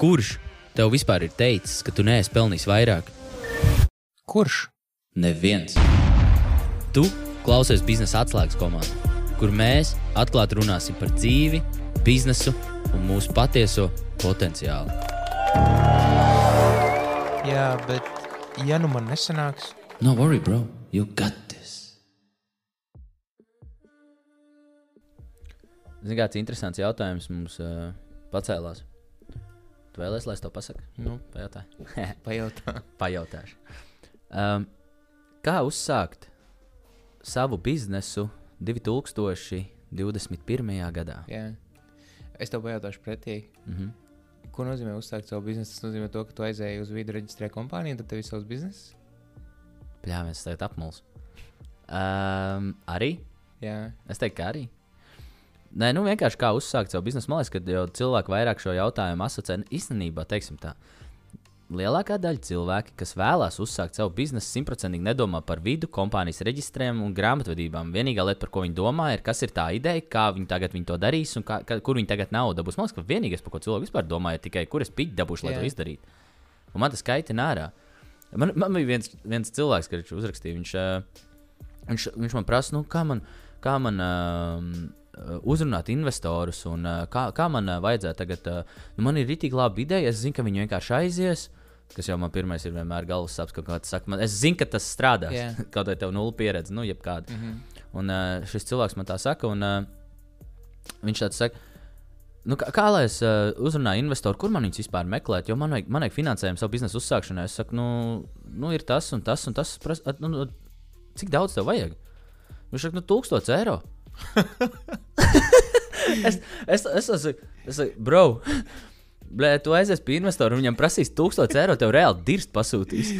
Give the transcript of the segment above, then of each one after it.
Kurš tev vispār ir teicis, ka tu neesi pelnījis vairāk? Kurš? Neviens. Tu klausies biznesa atslēgas komandā, kur mēs atklāti runāsim par dzīvi, biznesu un mūsu patieso potenciālu. Jā, bet ja nu man nesanāks, No worry, bro, you got this. Zini, kāds interesants jautājums mums uh, pacēlās. Tu vēlēsies, lai es to pasaku? nu, Pajautā. pajautā. Pajautāšu. Um, kā uzsākt savu biznesu 2021. gadā? Jā. Es tev pajautāšu pretī. Mm -hmm. Ko nozīmē uzsākt savu biznesu? Tas nozīmē to, ka tu aizēji uz vidu reģistrē kompāniju, tad tev ir savs bizness. Jā, mēs tagad apmuls. Um, arī? Jā, Es teiktu, ka arī. Nē, nu vienkārši kā uzsākt savu biznesu. Man liekas, ka jau cilvēki vairāk šo jautājumu asociē. Nu, Īstenībā, teiksim tā, lielākā daļa cilvēki, kas vēlās uzsākt savu biznesu, simtprocentīgi nedomā par vidu, kompānijas reģistriem un grāmatvedībām. Vienīgā lieta, par ko viņi domā, ir, kas ir tā ideja, kā viņi tagad viņi to darīs un kā, kā, kur viņi tagad naudu dabūs. Man liekas, ka vienīgais, par ko cilvēki vispār domā, ir tikai, kur es piķi dabūšu, lai Jā. to izdarītu. Un man tas kaitina ārā. Man, man bija viens, viens cilvēks, kurš uzrakstīja, viņš, ā, viņš, viņš man prasa, nu, kā man, kā man um, uzrunāt investorus un uh, kā, kā man uh, vajadzētu tagad. Nu, man ir rītīgi laba ideja, es zinu, ka viņi vienkārši aizies. Kas jau man pirmais ir vienmēr galvas sapnis, ka kāds saka, man, es zinu, ka tas strādās. Jā. Kaut vai tev nulle pieredze, nu, jebkāda. mm -hmm. Un šis cilvēks man tā saka, un viņš tāds saka, nu, kā, kā lai es uh, uzrunāju investoru, kur man viņus vispār meklēt, jo man vajag, man vajag finansējumu savu biznesu uzsākšanai. Es saku, nu, nu ir tas un tas un tas. Pras, at, nu, nu, cik daudz tev vajag? Viņš saka, nu, tūkstoš eiro. Es, es, es, es, es bro. Blē, tu aizies pie investora, viņam prasīs 1000 eiro, tev reāli dirst pasūtīs.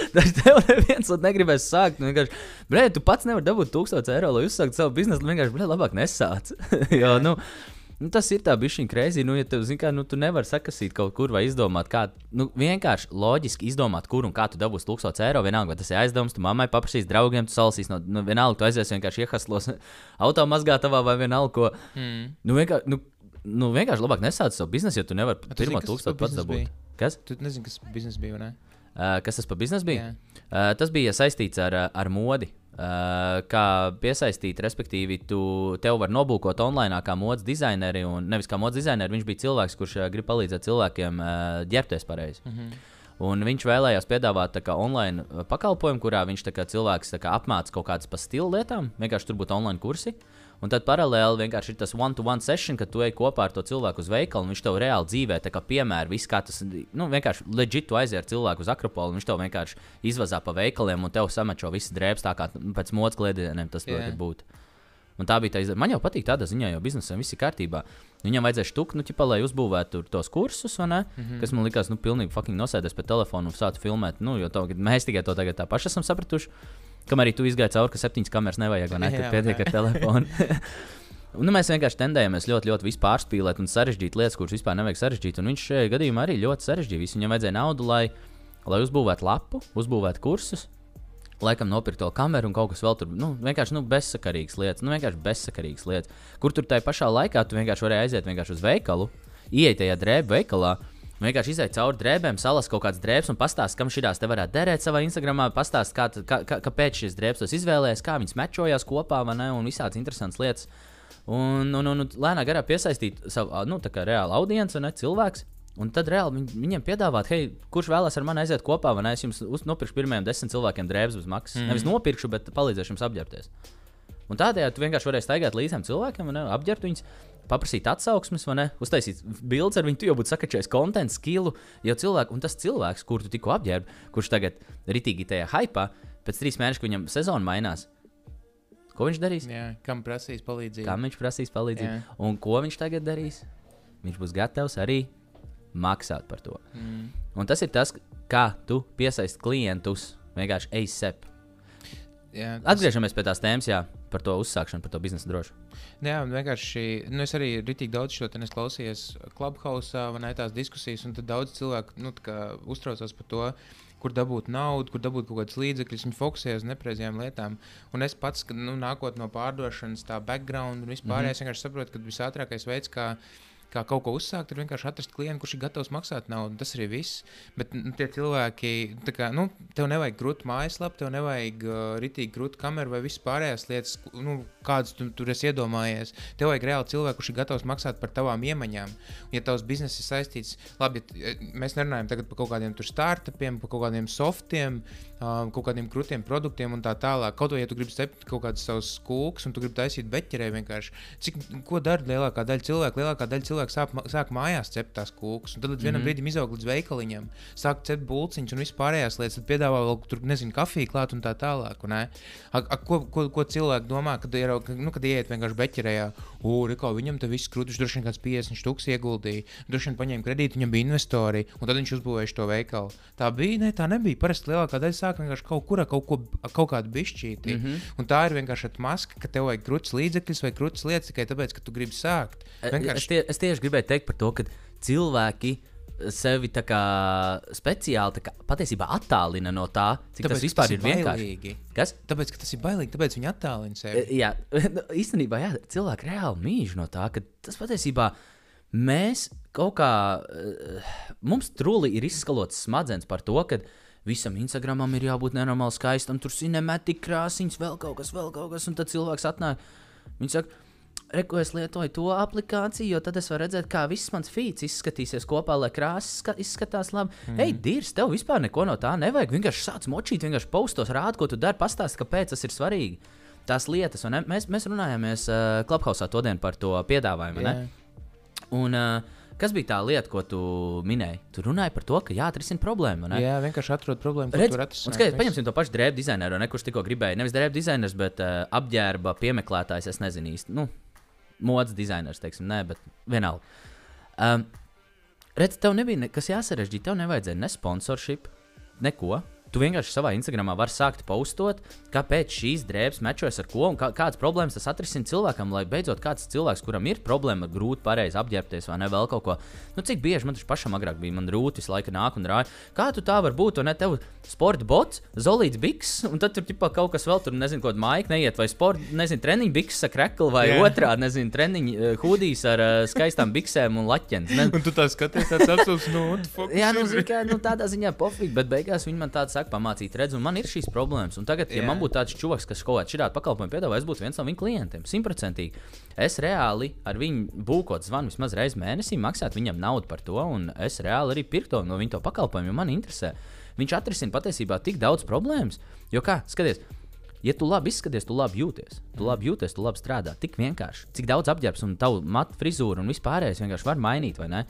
Tas tev neviens negribēs sākt. Nu, vienkārši, blē, tu pats nevari dabūt 1000 eiro, lai uzsāktu savu biznesu. nu, Vienkārši, blē, labāk nesāc. jo, nu, nu, tas ir tā bišķiņa krēsī. Nu, ja tev, zin, kā, nu, tu nevari sakasīt kaut kur vai izdomāt, kā, nu, vienkārši loģiski izdomāt, kur un kā tu dabūsi 1000 eiro. Vienalga, vai tas ir aizdevums, tu mammai paprasīs, draugiem, tu salasīs, no, nu, vienalga, tu aizies vienkārši iehaslos automazgātavā vai vienalga, ko. mm. Nu, vienkārši, nu, nu, vienkārši labāk nesāc savu biznesu, jo tu nevari tu pirmo zini, kas tas tūkstošu par pats biznesu dabūt. bija? Kas? Tu nezini, kas biznesa bija, vai ne? Uh, kas tas par biznesu bija? Jā. Uh, tas bija saistīts ar, ar modi. Uh, kā piesaistīt, respektīvi, tu tev var nobūkot online kā modes dizaineri. Un nevis kā modes dizaineri, viņš bija cilvēks, kurš uh, grib palīdzēt cilvēkiem uh, ģērbties pareizi. Mm -hmm. Un viņš vēlējās piedāvāt kā, online uh, pakalpojumu, kurā viņš tā kā, cilvēks kā, apmāca kaut kādas pa stilu lietām. Vienkārši tur būtu online kursi. Un tad paralēli vienkārši ir tas one-to-one session, kad tu ej kopā ar to cilvēku uz veikalu, un viņš tev reāli dzīvē, tā kā piemēra, viss kā tas, nu, vienkārši leģitīvi tu aizies ar cilvēku uz akropolu, un viņš tev vienkārši izvazā pa veikaliem, un tev samečo visas drēbes, tā kā pēc modes kliedieniem tas yeah. būt. Un tā bija tā izdevies. Man jau patīk tādā ziņā, jo biznesam viss ir kārtībā. Viņam vajadzēja štuku, nu, ķipa, lai uzbūvētu tos kursus, ne? Mm. -hmm. Kas man likās, nu, pilnīgi fucking nosēdēs pie telefona un sācis filmēt. Nu, jo to, mēs tikai to tagad tā paši esam sapratuši. Kamēr arī tu izgāji cauri, ka septiņas kameras nevajag, vai ne? Tad pietiek ar telefonu. Un, nu, mēs vienkārši tendējāmies ļoti, ļoti pārspīlēt un sarežģīt lietas, kuras vispār nevajag sarežģīt. Un viņš šajā gadījumā arī ļoti sarežģīja. visu. Viņam vajadzēja naudu, lai, lai uzbūvētu lapu, uzbūvētu kursus, laikam nopirkt to kameru un kaut kas vēl tur. Nu, vienkārši nu, bezsakarīgas lietas, nu, vienkārši bezsakarīgas lietas. Kur tur tajā pašā laikā tu vienkārši vari aiziet vienkārši uz veikalu, ieiet tajā drēbju veikalā. Vienkārši iziet cauri drēbēm, salas kaut kādas drēbes un pastāstīt, kam šīs te varētu derēt savā Instagramā. Pastāstīt, kā, kā, kā, kāpēc šīs drēbes tos izvēlējies, kā viņas mečojās kopā, ne, un visādas interesantas lietas. Un, un, un, un lēnām garā piesaistīt savu nu, reālu audienci, ne cilvēks. Un tad reāli viņ, viņiem piedāvāt, hei, kurš vēlās ar mani aiziet kopā, vai ne? Es jums uz- nopirkšu pirmajiem desmit cilvēkiem drēbes bez maksas. Mm. Nevis nopirkšu, bet palīdzēšu jums apģērbties. Un tādējādi vienkārši varēsi staigāt līdz tiem cilvēkiem, vai ne? apģērbt viņus, paprasīt atsauksmes, vai ne? Uztaisīt bildes ar viņu, tu jau būtu sakačējis kontekstu, skilu. Jo cilvēku, un tas cilvēks, kur tu tikko apģērbi, kurš tagad ritīgi tajā hypā, pēc trīs mēnešiem, kad viņam sezona mainās, ko viņš darīs? Jā, kam prasīs palīdzību? Kam viņš prasīs palīdzību? Jā. Un ko viņš tagad darīs? Viņš būs gatavs arī maksāt par to. Mm. Un tas ir tas, kā tu piesaisti klientus vienkārši ASAP. Jā, tas- Atgriežamies pie tās tēmas, jā, par to uzsākšanu, par to biznesa drošu. Jā, un vienkārši. Nu, es arī rītīgi daudz šo te klausījos Clubhouse vai ne tās diskusijas, un tad daudz cilvēku nu, uztraucās par to. Kur dabūt naudu, kur dabūt kaut kādas līdzekļus, viņi fokusējas uz nepareizajām lietām. Un es pats, kad nu, nākot no pārdošanas, tā background un vispār, mm -hmm. vienkārši saprotu, ka visātrākais veids, kā kā kaut ko uzsākt, ir vienkārši atrast klientu, kurš ir gatavs maksāt naudu. Tas arī viss. Bet nu, tie cilvēki, kā, nu, tev nevajag grūti mājaslapu, tev nevajag uh, ritīgi grūti kameru vai visas pārējās lietas, nu, kādas tu tur esi iedomājies. Tev vajag reāli cilvēku, kurš ir gatavs maksāt par tavām iemaņām. Un, ja tavs bizness ir saistīts, labi, ja mēs nerunājam tagad par kaut kādiem startupiem, par kaut kādiem softiem, uh, kaut kādiem krūtiem produktiem un tā tālāk. Kaut vai ja tu gribi cept kaut kādus savus kūkus un tu gribi taisīt beķerē vienkārši. Cik, ko dara lielākā daļa cilvēku? Lielākā daļa cilvēku sāk, sāk mājās cept tās kūkas, un tad līdz vienam mm -hmm. brīdim izaug līdz veikaliņam, sāk cept bulciņus un vispārējās lietas, tad piedāvā vēl tur, nezinu, kafiju klāt un tā tālāk. Un, a, a, ko, ko, ko cilvēki domā, kad, ir, nu, kad ieiet vienkārši beķerējā, uri, kā viņam te viss krūtis, droši vien kāds 50 stūks ieguldīja, droši vien paņēma kredītu, viņam bija investori, un tad viņš uzbūvēja to veikalu. Tā bija, ne, tā nebija. Parasti lielākā daļa sāk vienkārši kaut kurā, kaut, ko, kaut kādu bišķīti. Mm -hmm. Un tā ir vienkārši maska, ka tev vajag krūtis līdzekļus vai krūtis lietas tikai tāpēc, ka tu gribi sākt. Vienkārši... Es, tie, es tieši gribēju teikt par to, ka cilvēki sevi kā, speciāli kā, patiesībā attālina no tā, cik tāpēc, tas vispār tas ir, ir vienkārši. Kas? Tāpēc, ka tas ir bailīgi, tāpēc viņi attālina sevi. E, jā, nu, īstenībā jā, cilvēki reāli mīl no tā, ka tas patiesībā mēs kaut kā, e, mums trūli ir izskalots smadzenes par to, ka visam Instagramam ir jābūt nenormāli skaistam, tur cinemātika krāsiņas, vēl kaut kas, vēl kaut kas, un tad cilvēks atnāk. Viņš saka, Reku es lietoju to aplikāciju, jo tad es varu redzēt, kā viss mans feeds izskatīsies kopā, lai krāsas izskatās labi. Mm. Ej, Dirs, tev vispār neko no tā nevajag. Vienkārši sāc močīt, vienkārši postos, rādi, ko tu dari, pastāsti, kāpēc tas ir svarīgi. Tās lietas, un mēs, mēs runājāmies uh, Clubhouse to dienu par to piedāvājumu. Yeah. Un, uh, Kas bija tā lieta, ko tu minēji? Tu runāji par to, ka jāatrisina problēma. Ne? Jā, vienkārši atrod problēmu. Redz, un skaties, paņemsim to pašu drēbu dizaineru, ne, kurš tikko gribēja. Nevis drēbu dizainers, bet uh, apģērba piemeklētājs. Es nezinu īsti. Nu, modes dizainers, teiksim, nē, bet vienalga. Um, redz, tev nebija nekas jāsarežģīt, tev nevajadzēja ne sponsorship, neko. Tu vienkārši savā Instagramā vari sākt postot, kāpēc šīs drēbes mečojas ar ko un kā, kādas problēmas tas atrisina cilvēkam, lai beidzot kāds cilvēks, kuram ir problēma, grūti pareizi apģērbties vai ne vēl kaut ko. Nu, cik bieži man tas pašam agrāk bija, man rūti visu laiku nāk un rāja. Kā tu tā var būt? Un ne tev sporta bots, zolīts biks, un tad tur ķipā, kaut kas vēl tur, nezinu, ko maika neiet, vai sporta, nezinu, treniņu biks ar kreklu, vai yeah. otrādi, nezinu, treniņu uh, hūdijas ar uh, skaistām biksēm un laķiem. un tu tā skaties, tāds absolūts, nu, Jā, nu, zin, kā, nu, tādā ziņā pofīgi, bet beigās viņi man tāds saka pamācīt, redz, un man ir šīs problēmas. Un tagad, ja yeah. man būtu tāds čoks, kas kaut kādā šādā pakalpojumā piedāvā, es būtu viens no viņa klientiem, simtprocentīgi. Es reāli ar viņu būkot zvanu vismaz reizi mēnesī, maksāt viņam naudu par to, un es reāli arī pirktu no viņa to pakalpojumu, jo man interesē. Viņš atrisina patiesībā tik daudz problēmas, jo kā, skaties, Ja tu labi izskaties, tu labi jūties. Tu labi jūties, tu labi strādā. Tik vienkārši. Cik daudz apģērbs un tavu matu frizūru un vispārējais vienkārši var mainīt, vai ne?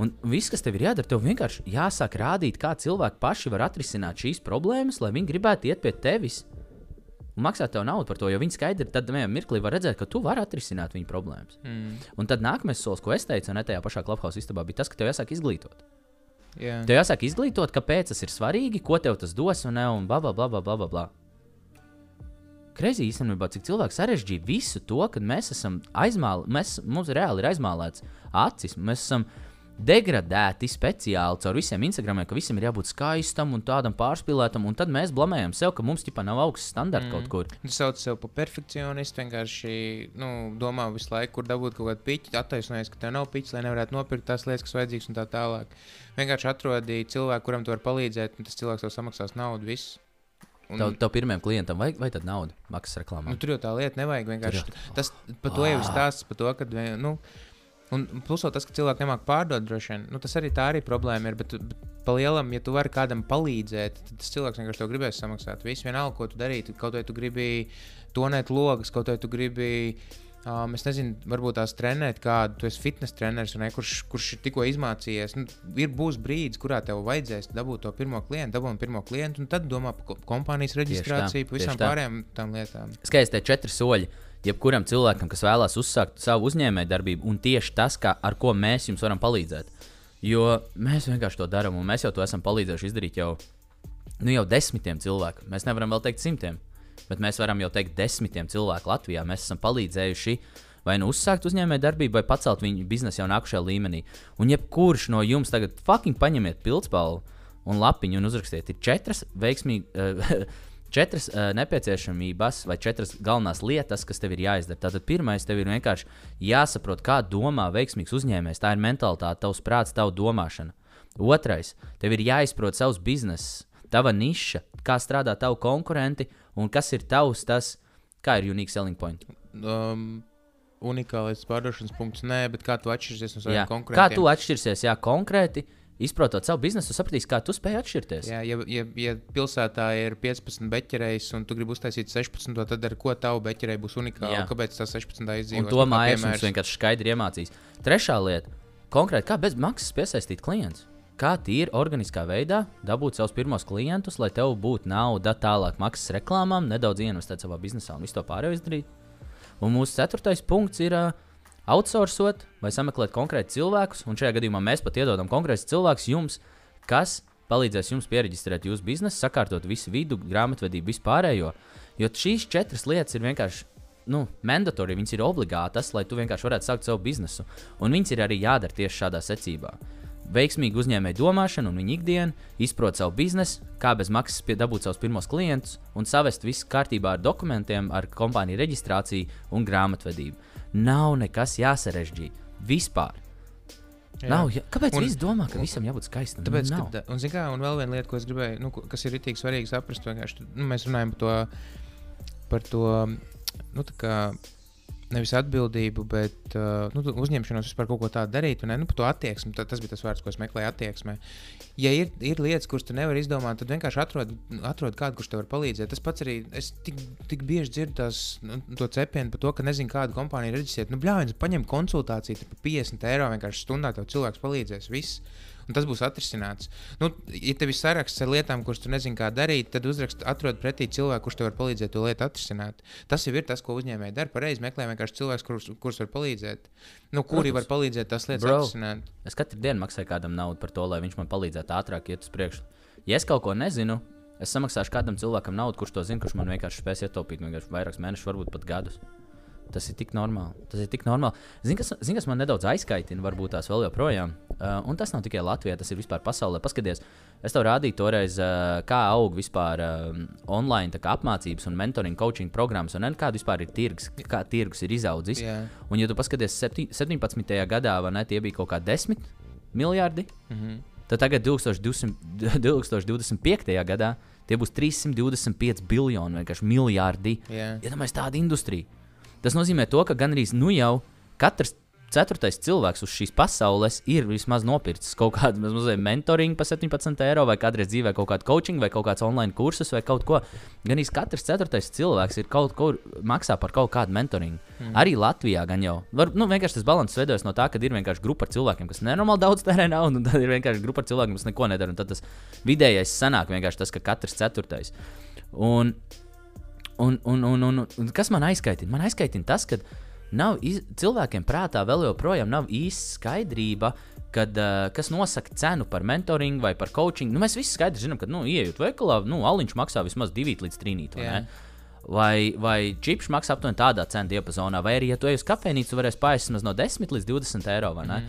Un viss, kas tev ir jādara, tev vienkārši jāsāk rādīt, kā cilvēki paši var atrisināt šīs problēmas, lai viņi gribētu iet pie tevis un maksāt tev naudu par to. Jo viņi skaidri tad vienā mirklī var redzēt, ka tu vari atrisināt viņu problēmas. Mm. Un tad nākamais solis, ko es teicu, un ne tajā pašā klubhausa istabā, bija tas, ka tev jāsāk izglītot. Yeah. Tev jāsāk izglītot, kāpēc tas ir svarīgi, ko tev tas dos, un, ne, un bla, bla, bla, bla, bla, bla. Kreizī īstenībā, cik cilvēks sarežģīja visu to, ka mēs esam aizmālēti, mums reāli ir aizmālēts acis. Mēs esam uh, degradēti speciāli caur visiem Instagramiem, ka visam ir jābūt skaistam un tādam pārspīlētam, un tad mēs blamējam sev, ka mums tipā nav augsts standarts mm. kaut kur. Tu sauc sev par perfekcionistu, vienkārši nu, domā visu laiku, kur dabūt kaut kādu piķi, attaisnojies, ka tev nav piķis, lai nevarētu nopirkt tās lietas, kas vajadzīgas un tā tālāk. Vienkārši atrodi cilvēku, kuram tu vari palīdzēt, un tas cilvēks tev samaksās naudu. Viss. Un... Tev, tev pirmajam klientam vajag vai tad naudu maksas reklāmā? Nu, tur jau tā lieta nevajag. Vienkārši. Tas par to jau ir stāsts, par to, ka. Nu, Un plus tas, ka cilvēki nemāķi pārdot, droši vien, nu, tas arī tā arī problēma ir. Bet, bet pa lielam, ja tu vari kādam palīdzēt, tad tas cilvēks vienkārši tev gribēs samaksāt. Viss vienalga, ko tu darītu. Kaut vai tu gribi tonēt logus, kaut vai tu gribi. Um, es nezinu, varbūt tās trenēt kādu, tu esi fitnes treneris, ne, kurš, kurš tikko izmācījies. Nu, ir būs brīdis, kurā tev vajadzēs dabūt to pirmo klientu, dabūt pirmo klientu, un tad domā par kompānijas reģistrāciju, par visām pārējām tām lietām. Skaisti, četri soļi jebkuram cilvēkam, kas vēlās uzsākt savu uzņēmējdarbību, un tieši tas, kā, ar ko mēs jums varam palīdzēt. Jo mēs vienkārši to darām, un mēs jau to esam palīdzējuši izdarīt jau, nu, jau desmitiem cilvēkiem. Mēs nevaram vēl teikt simtiem, bet mēs varam jau teikt desmitiem cilvēku Latvijā. Mēs esam palīdzējuši vai nu uzsākt uzņēmējdarbību, vai pacelt viņu biznesu jau nākamajā līmenī. Un jebkurš no jums tagad fucking paņemiet pildspalvu un lapiņu un uzrakstiet, ir četras veiksmīgas. Uh, četras uh, nepieciešamības vai četras galvenās lietas, kas tev ir jāizdara. Tātad pirmais, tev ir vienkārši jāsaprot, kā domā veiksmīgs uzņēmējs. Tā ir mentalitāte, tavs prāts, tava domāšana. Otrais, tev ir jāizprot savs bizness, tava niša, kā strādā tavi konkurenti un kas ir tavs tas, kā ir unique selling point. Um, unikālais pārdošanas punkts, nē, bet kā tu atšķirsies no saviem Kā konkurentiem? tu atšķirsies, jā, konkrēti izprotot savu biznesu, sapratīsi, kā tu spēj atšķirties. Jā, ja, ja, ja pilsētā ir 15 beķerējs un tu gribi uztaisīt 16, tad ar ko tavu beķerēju būs unikāla? Jā. Kāpēc tas 16 Un izdzīvos? to mājas mums vienkārši skaidri iemācīs. Trešā lieta - konkrēti, kā bez maksas piesaistīt klientus. Kā tīri organiskā veidā dabūt savus pirmos klientus, lai tev būtu nauda tālāk maksas reklāmām, nedaudz investēt savā biznesā un visu to pārējo izdarīt. Un mūsu ceturtais punkts ir uh, outsourcot vai sameklēt konkrēti cilvēkus, un šajā gadījumā mēs pat iedodam konkrētus cilvēkus jums, kas palīdzēs jums pieregistrēt jūsu biznesu, sakārtot visu vidu, grāmatvedību, vispārējo. Jo šīs četras lietas ir vienkārši nu, mandatorijas, viņas ir obligātas, lai tu vienkārši varētu sākt savu biznesu. Un viņas ir arī jādara tieši šādā secībā. Veiksmīgi uzņēmēji domāšana un viņa ikdiena, izprot savu biznesu, kā bez maksas dabūt savus pirmos klientus un savest visu kārtībā ar dokumentiem, ar kompāniju reģistrāciju un grāmatvedību. Nav nekas jāsarežģī. Vispār. Jā. Nav, jā. Kāpēc Un- viņi domā, ka visam jābūt skaistam? Tāpēc, nav. ka, un, kā, un vēl viena lieta, ko es gribēju, nu, kas ir rītīgi svarīgi saprast, vienkārši nu, mēs runājam par to, par to nu, kā, nevis atbildību, bet uh, nu, uzņemšanos vispār kaut ko tādu darīt. Ne? Nu, par to attieksmi, tā, tas bija tas vārds, ko es meklēju attieksmē. Ja ir, ir lietas, kuras tu nevari izdomāt, tad vienkārši atrod, atrod kādu, kurš tev var palīdzēt. Tas pats arī es tik, tik bieži dzirdu tās, nu, to cepienu par to, ka nezinu, kādu kompāniju reģistrēt. Nu, bļāvis, paņem konsultāciju par 50 eiro, vienkārši stundā tev cilvēks palīdzēs. Viss. Un tas būs atrisināts. Nu, ja tev ir saraksts ar lietām, kuras tu nezini, kā darīt, tad uzrakst, atrod pretī cilvēku, kurš tev var palīdzēt to lietu atrisināt. Tas jau ir tas, ko uzņēmēji dara. Pareizi meklē vienkārši cilvēks, kurus, kurus var palīdzēt. Nu, kuri var palīdzēt tās lietas Bro. atrisināt. Es katru dienu maksāju kādam naudu par to, lai viņš man palīdzētu ātrāk iet uz priekšu. Ja es kaut ko nezinu, es samaksāšu kādam cilvēkam naudu, kurš to zina, kurš man vienkārši spēs ietaupīt vienkārši vairākus mēnešus, varbūt pat gadus. Tas ir tik normāli. Tas ir tik normāli. Zini, kas, zin, kas man nedaudz aizkaitina, varbūt tās vēl joprojām. Uh, un tas nav tikai Latvijā, tas ir vispār pasaulē. Paskaties, es tev rādīju toreiz, uh, kā aug vispār uh, online tā kā apmācības un mentoring, coaching programmas, un kāda vispār ir tirgus, kā tirgus ir izaudzis. Jā. Un, ja tu paskaties septi- 17. gadā, vai ne, tie bija kaut kādi 10 miljardi, Mhm. tad tagad 2200 2025. gadā tie būs 325 biljoni, vienkārši miljardi. Jā. Iedomājieties, tāda industrija. Tas nozīmē, to, ka gandrīz nu jau katrs ceturtais cilvēks uz šīs pasaules ir vismaz nopircis kaut kādu mazliet mentoringu par 17 eiro, vai kādreiz dzīvē kaut kādu coaching, vai kaut kāds online kursus, vai kaut ko. Gan arī katrs ceturtais cilvēks ir kaut kur maksā par kaut kādu mentoringu. Mm. Arī Latvijā gan jau. Var, nu, vienkārši tas balans veidojas no tā, ka ir vienkārši grupa ar cilvēkiem, kas nenormāli daudz tērē naudu, un tad ir vienkārši grupa ar cilvēkiem, kas neko nedara. Tad tas vidējais sanāk vienkārši tas, ka katrs ceturtais. Un, Un, un, un, un, un kas man aizskaitina? Man aizskaitina tas, ka nav iz, cilvēkiem prātā vēl joprojām nav īsta skaidrība, kad, uh, kas nosaka cenu par mentoringu vai par coaching. Nu, mēs visi skaidri zinām, ka, nu, ienākot veikalā, nu, aliņš maksā vismaz 2 līdz 3 Jā. līdz Vai, vai čips maksā aptuveni tādā cenu diapazonā, vai arī, ja tu ej uz kafejnīcu, varēs vismaz no 10 līdz 20 eiro. vai ne?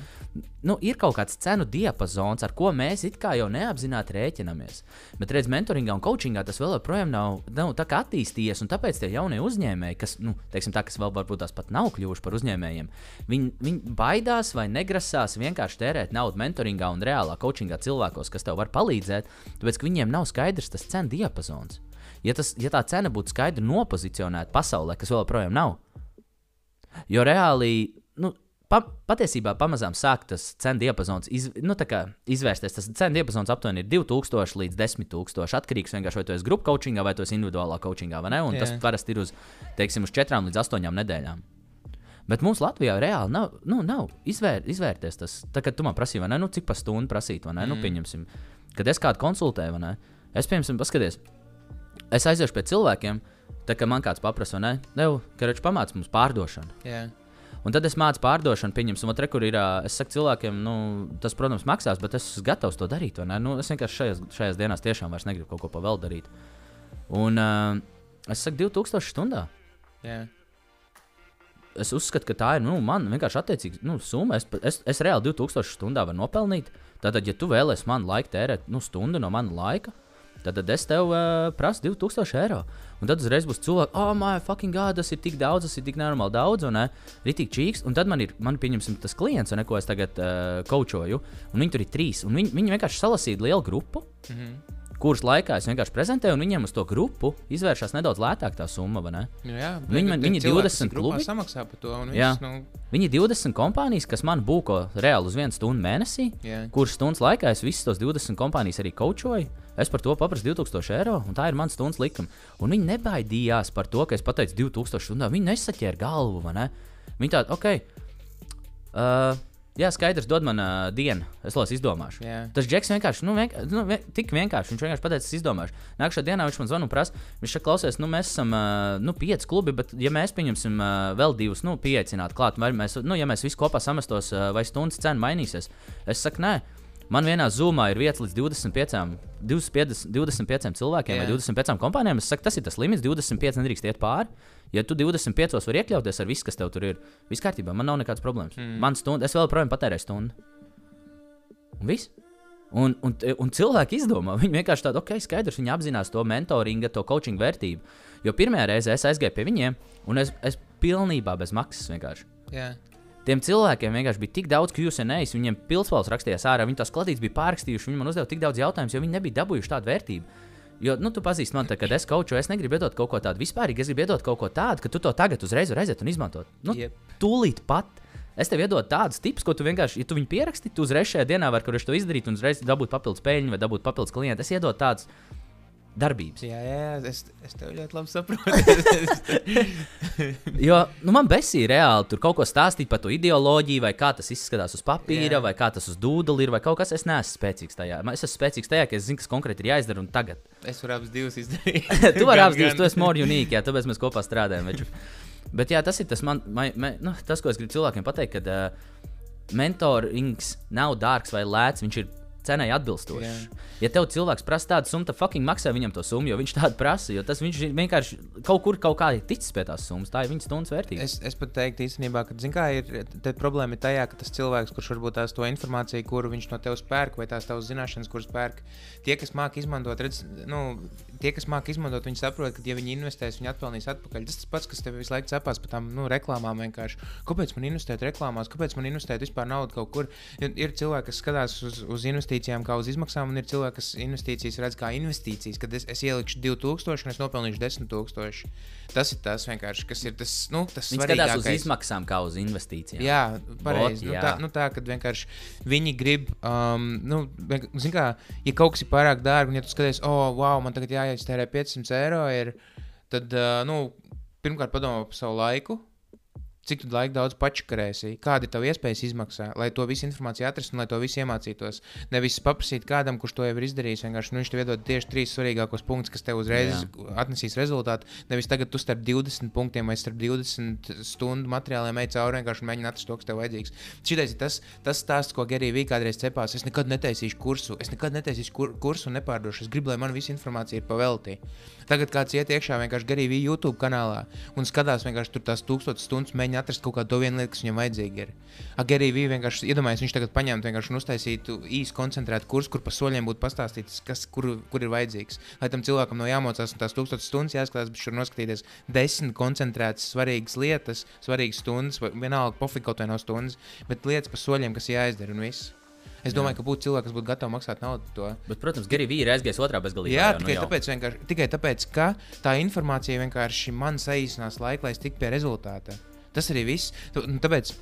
Nu, ir kaut kāds cenu diapazons, ar ko mēs it kā jau neapzināti rēķinamies. Bet, redziet, mentoringā un coachingā tas vēl joprojām nav, nav tā kā attīstījies, un tāpēc tie jaunie uzņēmēji, kas, nu, teiksim, tā, kas vēl varbūt tās pat nav kļuvuši par uzņēmējiem, viņi, viņi baidās vai negrasās vienkārši tērēt naudu mentoringā un reālā coachingā cilvēkos, kas tev var palīdzēt, tāpēc ka viņiem nav skaidrs tas cenu diapazons. Ja, tas, ja tā cena būtu skaidri nopozicionēta pasaulē, kas vēl joprojām nav, jo reāli, nu, pa, patiesībā pamazām sāk tas cenu diapazons iz, nu, kā izvērsties. Tas cenu diapazons aptuveni ir 2000 līdz 10 000. Atkarīgs vienkārši vai tu esi grupu coachingā vai tu esi individuālā coachingā? Un Jā. tas parasti ir uz, teiksim, uz 4 līdz 8 nedēļām. Bet mums Latvijā reāli nav, nu, nav izvēr, izvērties tas. Tā kā tu man prasīji, ne, nu, cik pa stundu prasīt, vai ne, mm. nu, pieņemsim, kad es kādu konsultēju, vai ne, es, piemēram, paskaties, es aiziešu pie cilvēkiem, tā kā man kāds paprasa, vai ne, Dev, ka viņš pamāca mums pārdošanu. Jā. Un tad es mācu pārdošanu, pieņemsim, otru, kur ir. Es saku cilvēkiem, nu, tas, protams, maksās, bet es esmu gatavs to darīt. Nu, es vienkārši šajās, šajās dienās tiešām vairs negribu kaut ko pa vēl darīt. Un uh, es saku, 2000 stundā. Jā. Es uzskatu, ka tā ir nu, man vienkārši attiecīga nu, summa. Es, es, es reāli 2000 stundā varu nopelnīt. Tātad, ja tu vēlēsies man laiku tērēt nu, stundu no mana laika, tad, tad es tev uh, prasu 2000 eiro. Un tad uzreiz būs cilvēki, oh, my fucking god, tas ir tik daudz, tas ir tik nenormāli daudz, un arī tik čīks. Un tad man ir, man pieņemsim, tas klients, ne, ko es tagad uh, kočoju, un viņi tur ir trīs. Viņi, viņi vienkārši salasīja lielu grupu. Mm -hmm kuras laikā es vienkārši prezentēju, un viņiem uz to grupu izvēršas nedaudz lētāk tā summa. Nu jā, viņi man viņi 20 klubi samaksā par to. Viss, nu... viņi 20 kompānijas, kas man būko reāli uz vienu stundu mēnesī, jā. kuras stundas laikā es visas tos 20 kompānijas arī kočoju. Es par to paprasu 2000 eiro, un tā ir mans stundas likuma. Un viņi nebaidījās par to, ka es pateicu 2000 stundā. Viņi nesaķēra galvu. Ne? Viņi tādi, ok. Uh, Jā, skaidrs, dod man uh, dienu. Es to izdomāšu. Yeah. Tas Džeks vienkārši, nu, vienkār, nu vien, tik vienkārši. Viņš vienkārši pateica, es izdomāšu. Nākamā dienā viņš man zvana un prasa, viņš saka, klausies, nu, mēs esam uh, nu, pieci klubi, bet, ja mēs pieņemsim uh, vēl divus, nu, pieaicināt klāt, vai mēs, nu, ja mēs visi kopā samestos, uh, vai stundas cena mainīsies, es saku, nē. Man vienā zūmā ir vietas līdz 25, 25, 25 cilvēkiem yeah. vai 25 kompānijām. Es saku, tas ir tas limits, 25 nedrīkst iet pāri. Ja tu 25 vari iekļauties ar visu, kas tev tur ir, viss kārtībā, man nav nekādas problēmas. Mm. Man stunda, es vēl joprojām patērēju stundu. Un viss. Un, un, un cilvēki izdomā, viņi vienkārši tādu, ok, skaidrs, viņi apzinās to mentoringa, to coaching vērtību. Jo pirmā reize es aizgāju pie viņiem, un es, es pilnībā bez maksas vienkārši. Yeah. Tiem cilvēkiem vienkārši bija tik daudz QCNAs, viņiem pilsvalsts rakstījās ārā, viņi tās kladītes bija pārrakstījuši, viņi man uzdeva tik daudz jautājumu, jo viņi nebija dabūjuši tādu vērtību. Jo, nu, tu pazīsti man, tā, kad es kaut ko, es negribu iedot kaut ko tādu vispārīgi, es gribu iedot kaut ko tādu, ka tu to tagad uzreiz aiziet un izmantot. Nu, yep. Tūlīt pat. Es tev iedodu tādus tipus, ko tu vienkārši, ja tu viņu pieraksti, tu uzreiz šajā dienā vari to izdarīt un uzreiz dabūt papildus peļņu vai dabūt papildus klientu. Es iedodu tādus darbības. Jā, jā, es, es tev ļoti labi saprotu. jo nu, man besīja reāli tur kaut ko stāstīt par to ideoloģiju, vai kā tas izskatās uz papīra, jā. vai kā tas uz dūdeli ir, vai kaut kas. Es neesmu spēcīgs tajā. Es esmu spēcīgs tajā, ka es zinu, kas konkrēti ir jāizdara un tagad. Es varu abas divas izdarīt. tu vari abas divas, tu esi more unique, jā, tāpēc mēs kopā strādājam. Veču. Bet jā, tas ir tas, man, man, man, nu, tas ko es gribu cilvēkiem pateikt, ka uh, mentorings nav dārgs vai lēts, viņš ir cenai atbilstošs. Yeah. Ja tev cilvēks prasa tādu summu, tad fucking maksā viņam to summu, jo viņš tādu prasa. Jo tas viņš vienkārši kaut kur kaut kā ir ticis pie tās summas. Tā ir viņa stundas vērtība. Es, es pat teiktu, īstenībā, ka kā, ir, problēma ir tajā, ka tas cilvēks, kurš varbūt tās to informāciju, kuru viņš no tevis pērk, vai tās tavas zināšanas, kuras pērk, tie, kas māki izmantot, redz, nu, tie, kas māki izmantot, viņi saprot, ka, ja viņi investēs, viņi atpelnīs atpakaļ. Tas tas pats, kas tev visu laiku cepās par tām nu, reklāmām. Vienkārši. Kāpēc man investēt reklāmās, kāpēc man investēt vispār naudu kaut kur? Ir, cilvēki, kas skatās uz, uz investīcijām kā uz izmaksām, un ir cilvēki, kas investīcijas redz kā investīcijas, kad es, es ielikšu 2000 un es nopelnīšu 10 000. Tas ir tas vienkārši, kas ir tas, nu, tas Viņi skatās uz izmaksām kā uz investīcijām. Jā, pareizi. Nu, tā, nu, tā, kad vienkārši viņi grib, um, nu, zin kā, ja kaut kas ir pārāk dārgi, un ja tu skaties, oh, wow, man tagad jāiestērē 500 eiro, ir, tad, nu, pirmkārt padomā par savu laiku Cik laika daudz pačakarēsi, kāda ir tava iespējas izmaksā, lai to visu informāciju atrastu un lai to visu iemācītos. Nevis paprasīt kādam, kurš to jau ir izdarījis. Vienkārši nu, viņš tev iedod tieši trīs svarīgākos punktus, kas tev uzreiz Jā. atnesīs rezultātu. Nevis tagad tu starp 20 punktiem vai starp 20 stundu materiāliem ej cauri vienkārši mēģini atrast to, kas tev vajadzīgs. Šitais ir tas, tas stāsts, ko Gerija Vīka kādreiz cepās. Es nekad netaisīšu kursu, es nekad netaisīšu kur, kursu un nepārdošu. Es gribu, lai man visa informācija ir pavelti. Tagad kāds iet iekšā vienkārši Vīka YouTube kanālā un skatās vienkārši tur tās tūkstotis stundas mēģina atrast kaut kādu vienu lietu, kas viņam vajadzīga. Ir. Agri bija vienkārši iedomājies, viņš tagad paņemtu vienkārši un uztaisītu īsu koncentrētu kursu, kur pa soļiem būtu pastāstīts, kas kur, kur ir vajadzīgs. Lai tam cilvēkam nav jāmocās un tās tūkstotis stundas jāskatās, bet šur noskatīties desmit koncentrētas, svarīgas lietas, svarīgas stundas, vienalga pofīgi kaut vai no stundas, bet lietas pa soļiem, kas jāizdara un viss. Es domāju, Jā. ka būtu cilvēki, kas būtu gatavi maksāt naudu par to. Bet, protams, Gary Vee ir aizgājis otrā bezgalībā. Jā, tikai, nu tāpēc, tikai tāpēc, ka tā informācija vienkārši man saīsinās laiku, lai es tiktu pie rezultāta. Tas arī viss. Nu, tāpēc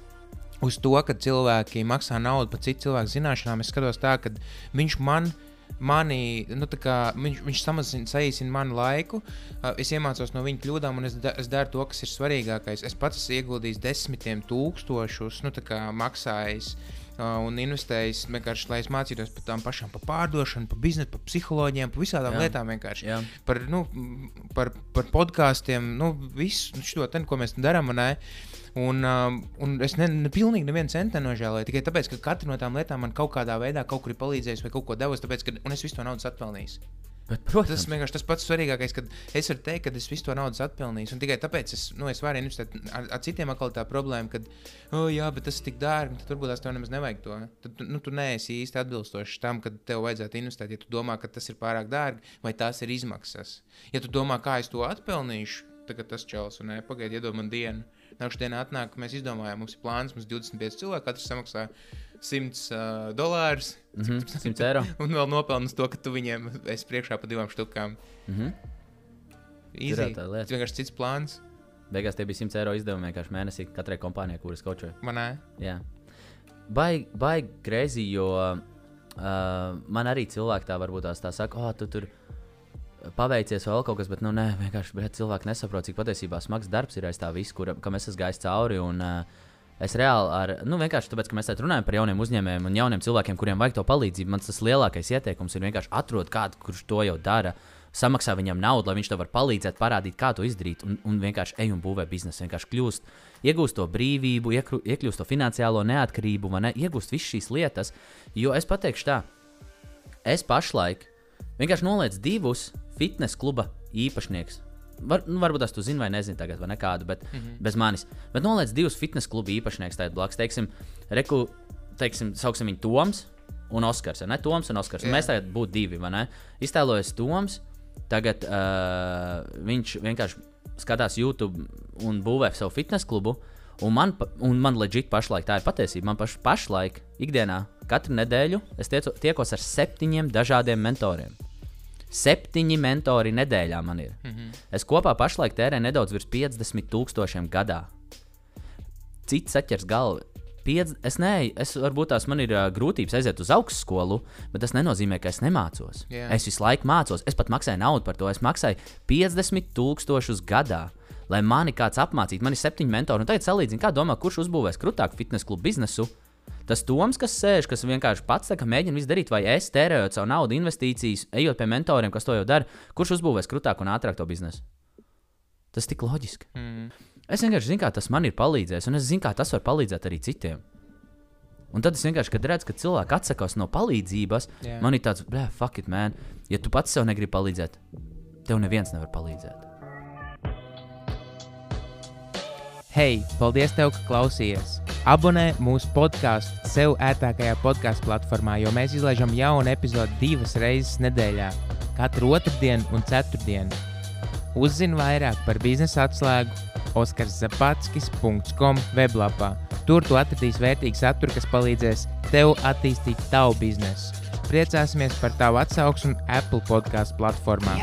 uz to, ka cilvēki maksā naudu par citu cilvēku zināšanām, es skatos tā, ka viņš man. Mani, nu, kā, viņš viņš samazina, saīsina manu laiku. Uh, es iemācos no viņa kļūdām, un es, da, es daru to, kas ir svarīgākais. Es pats esmu ieguldījis desmitiem tūkstošus, nu, kā maksājis uh, un investējis vienkārši, lai es mācītos par tām pašām, par pārdošanu, par biznesu, par psiholoģiem, par visām lietām. Jā. Par, nu, par, par podkāstiem, nu, visu šo te, ko mēs darām. Un, Un, um, un es ne, ne, pilnīgi nevienu centu nenožēloju. Tikai tāpēc, ka katra no tām lietām man kaut kādā veidā kaut kur ir palīdzējusi vai kaut ko devusi. Tāpēc, ka, un es visu to naudu atpelnīju. Bet, protams, Tas vienkārši tas pats svarīgākais, kad es varu teikt, ka es visu to naudu atpelnīju. Un tikai tāpēc es, nu, es varu investēt. Ar, ar citiem atkal tā problēma, ka, oh, jā, bet tas ir tik dārgi, tad varbūt tās tev nemaz nevajag to. Tad tu- nu, tu neesi īsti atbilstošs tam, kad tev vajadzētu investēt. Ja tu domā, ka tas ir pārāk dārgi, vai tās ir izmaksas. Ja tu domā, kā es to atpelnīšu, tagad tas čels un nē, pagaidi, iedod man dienu. Nākamā dienā atnāk, mēs izdomājām, mums ir plāns, mums ir 25 cilvēki, katrs samaksā 100 uh, dolārus. mm -hmm, 100 eiro. Un vēl nopelnījis to, ka tu viņiem esi priekšā pa divām štukām. Mm -hmm. Lieta. Tas vienkārši cits plāns. Beigās tie bija 100 eiro izdevumi vienkārši mēnesī katrai kompānijai, kuras kočoja. Man nē, Jā. Baigi, baigi greizi, jo uh, man arī cilvēki tā varbūt tās tā saka, oh, tu tur paveicies vēl kaut kas, bet nu, nē, vienkārši bret, cilvēki nesaprot, cik patiesībā smags darbs ir aiz tā visa, kur, kam es esmu gājis cauri. Un, uh, Es reāli, ar, nu, vienkārši tāpēc, ka mēs šeit runājam par jauniem uzņēmējiem un jauniem cilvēkiem, kuriem vajag to palīdzību, man tas lielākais ieteikums ir vienkārši atrast kādu, kurš to jau dara, samaksā viņam naudu, lai viņš tev var palīdzēt, parādīt, kā to izdarīt, un, un vienkārši ej un būvē biznesu. Vienkārši kļūst, iegūst to brīvību, iekru, iekļūst to finansiālo neatkarību, ne? Iegūst visas šīs lietas. Jo es pateikšu tā, es pašlaik vienkārši nolieku divus fitnes kluba īpašniekus. Var, nu, varbūt tas tu zini, vai nezini, tagad, vai nekādu, bet mm -hmm. bez manis. Bet noliec divus fitnes klubu īpašniekus tādā blakus. Teiksim, reku, teiksim, sauksim viņu Toms un Oskars. Ne Toms un Oskars. Un Jā. mēs tagad būtu divi, vai ne? Iztēlojies Toms. Tagad uh, viņš vienkārši skatās YouTube un būvē savu fitnes klubu. Un man, un man leģit pašlaik tā ir patiesība. Man paš, pašlaik, ikdienā, katru nedēļu es tiecu, tiekos ar septiņiem dažādiem mentoriem. Septiņi mentori nedēļā man ir. Mm -hmm. Es kopā pašlaik tērēju nedaudz virs 50 tūkstošiem gadā. Cits saķers galvu. Piedz... Es neju, es varbūt tās man ir uh, grūtības aiziet uz augstskolu, bet tas nenozīmē, ka es nemācos. Jā. Es visu laiku mācos, es pat maksāju naudu par to. Es maksāju 50 tūkstošus gadā. Lai mani kāds apmācītu, man ir septiņi mentori. Un tagad salīdzinu, kā domā, kurš uzbūvēs krūtāku fitnes klubu biznesu. Tas Toms, kas sēž, kas vienkārši pats tā, ka mēģina visu darīt, vai es tērējot savu naudu, investīcijas, ejot pie mentoriem, kas to jau dara, kurš uzbūvēs krūtāku un ātrāk to biznesu. Tas ir tik loģiski. Mm. Es vienkārši zinu, kā tas man ir palīdzējis, un es zinu, kā tas var palīdzēt arī citiem. Un tad es vienkārši, redzu, ka cilvēki atsakās no palīdzības, Jā. man ir tāds, blē, fuck it, man. Ja tu pats sev negribi palīdzēt, tev neviens nevar palīdzēt. Hei, paldies, tev, ka klausījies! Abonē mūsu podkāstu sev ērtākajā podkāstu platformā, jo mēs izlaižam jaunu epizodi divas reizes nedēļā, katru otrdienu un ceturtdienu. Uzzini vairāk par biznesa atslēgu oskarszapatskis.com weblapā. Tur tu atradīsi vērtīgu saturu, kas palīdzēs tev attīstīt tavu biznesu. Priecāsimies par tavu atsauksmi Apple podkāstu platformā.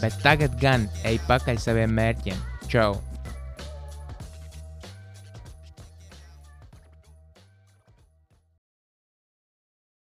Bet tagad gan ej pakaļ saviem mērķiem. Čau!